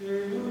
Mm-hmm.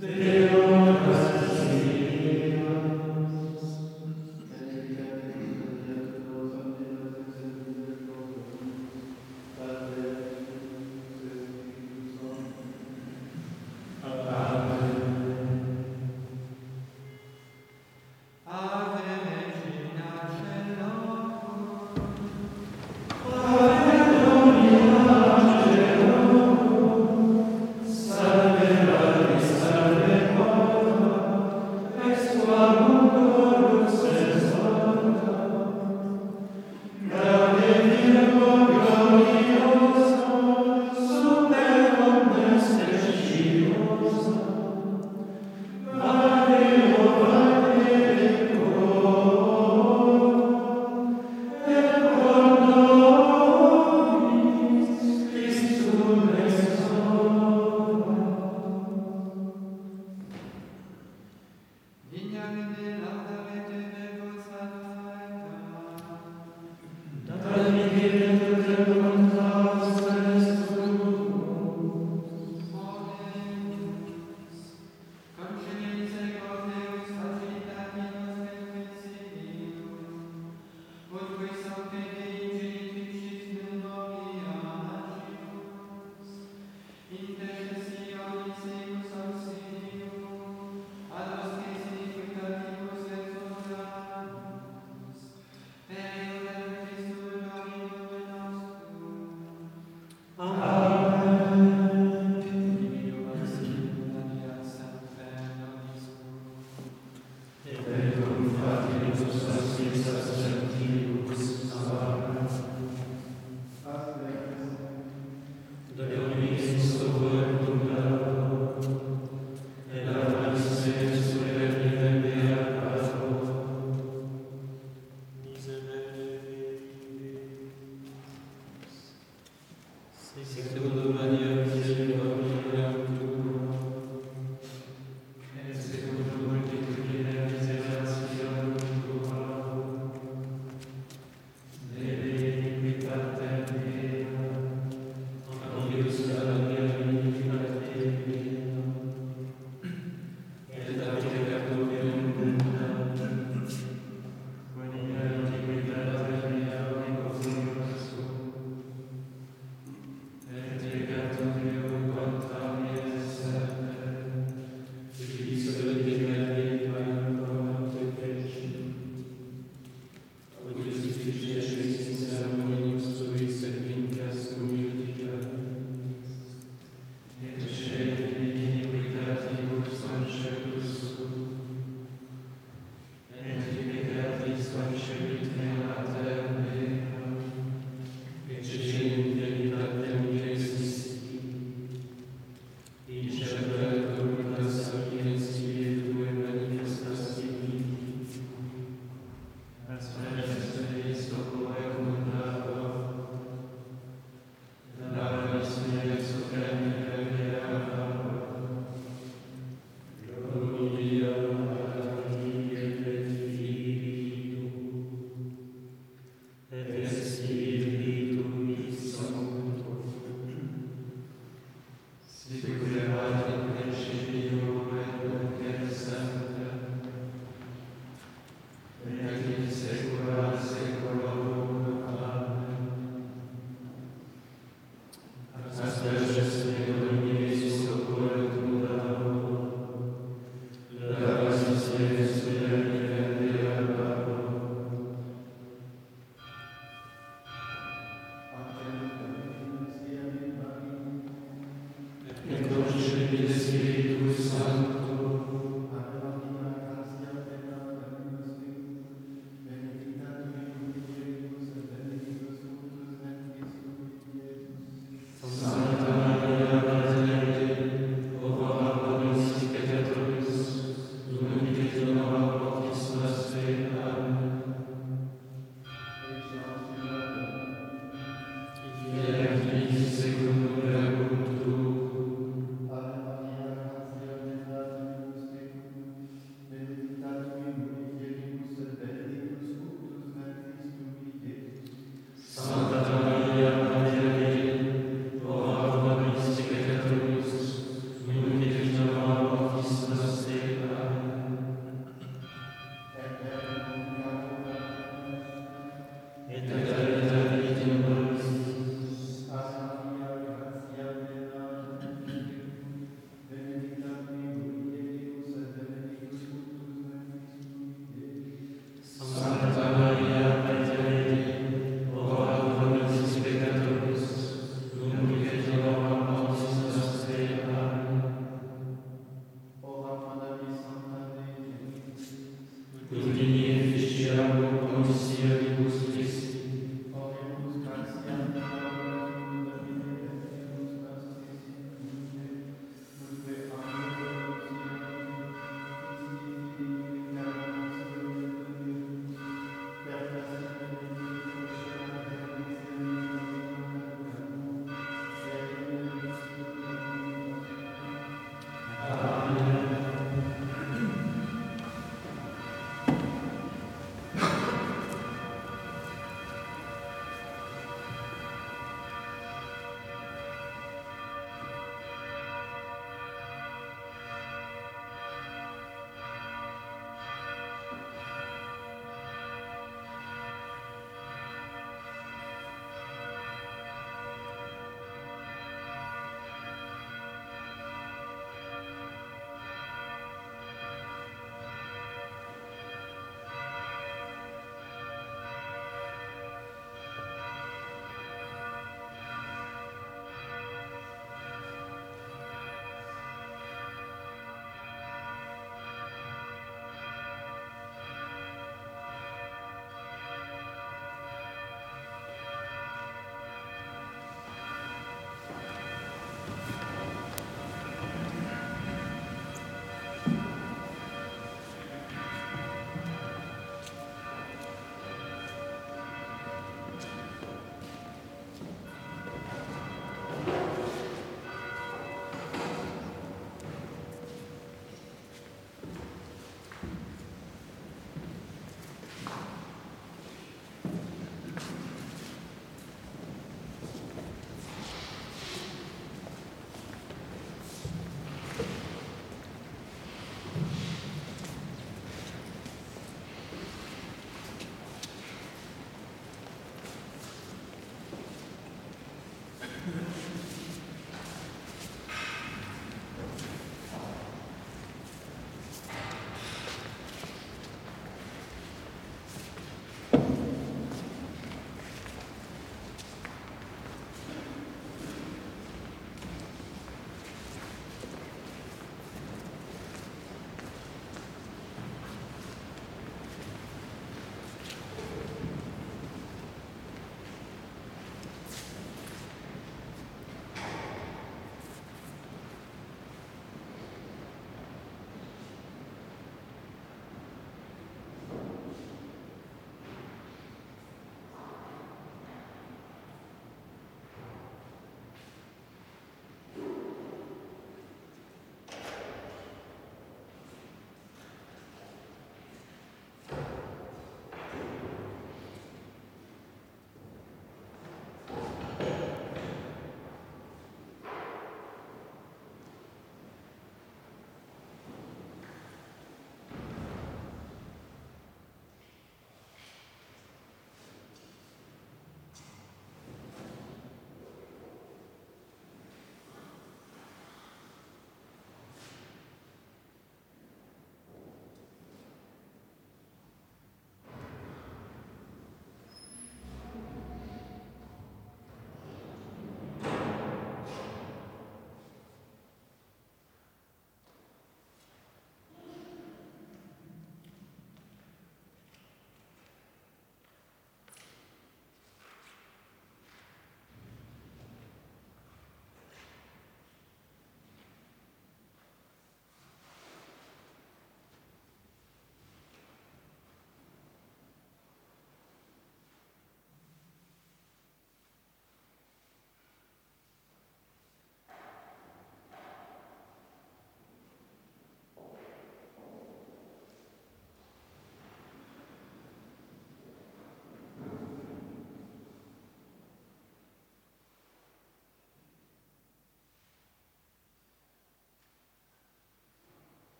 Dominum.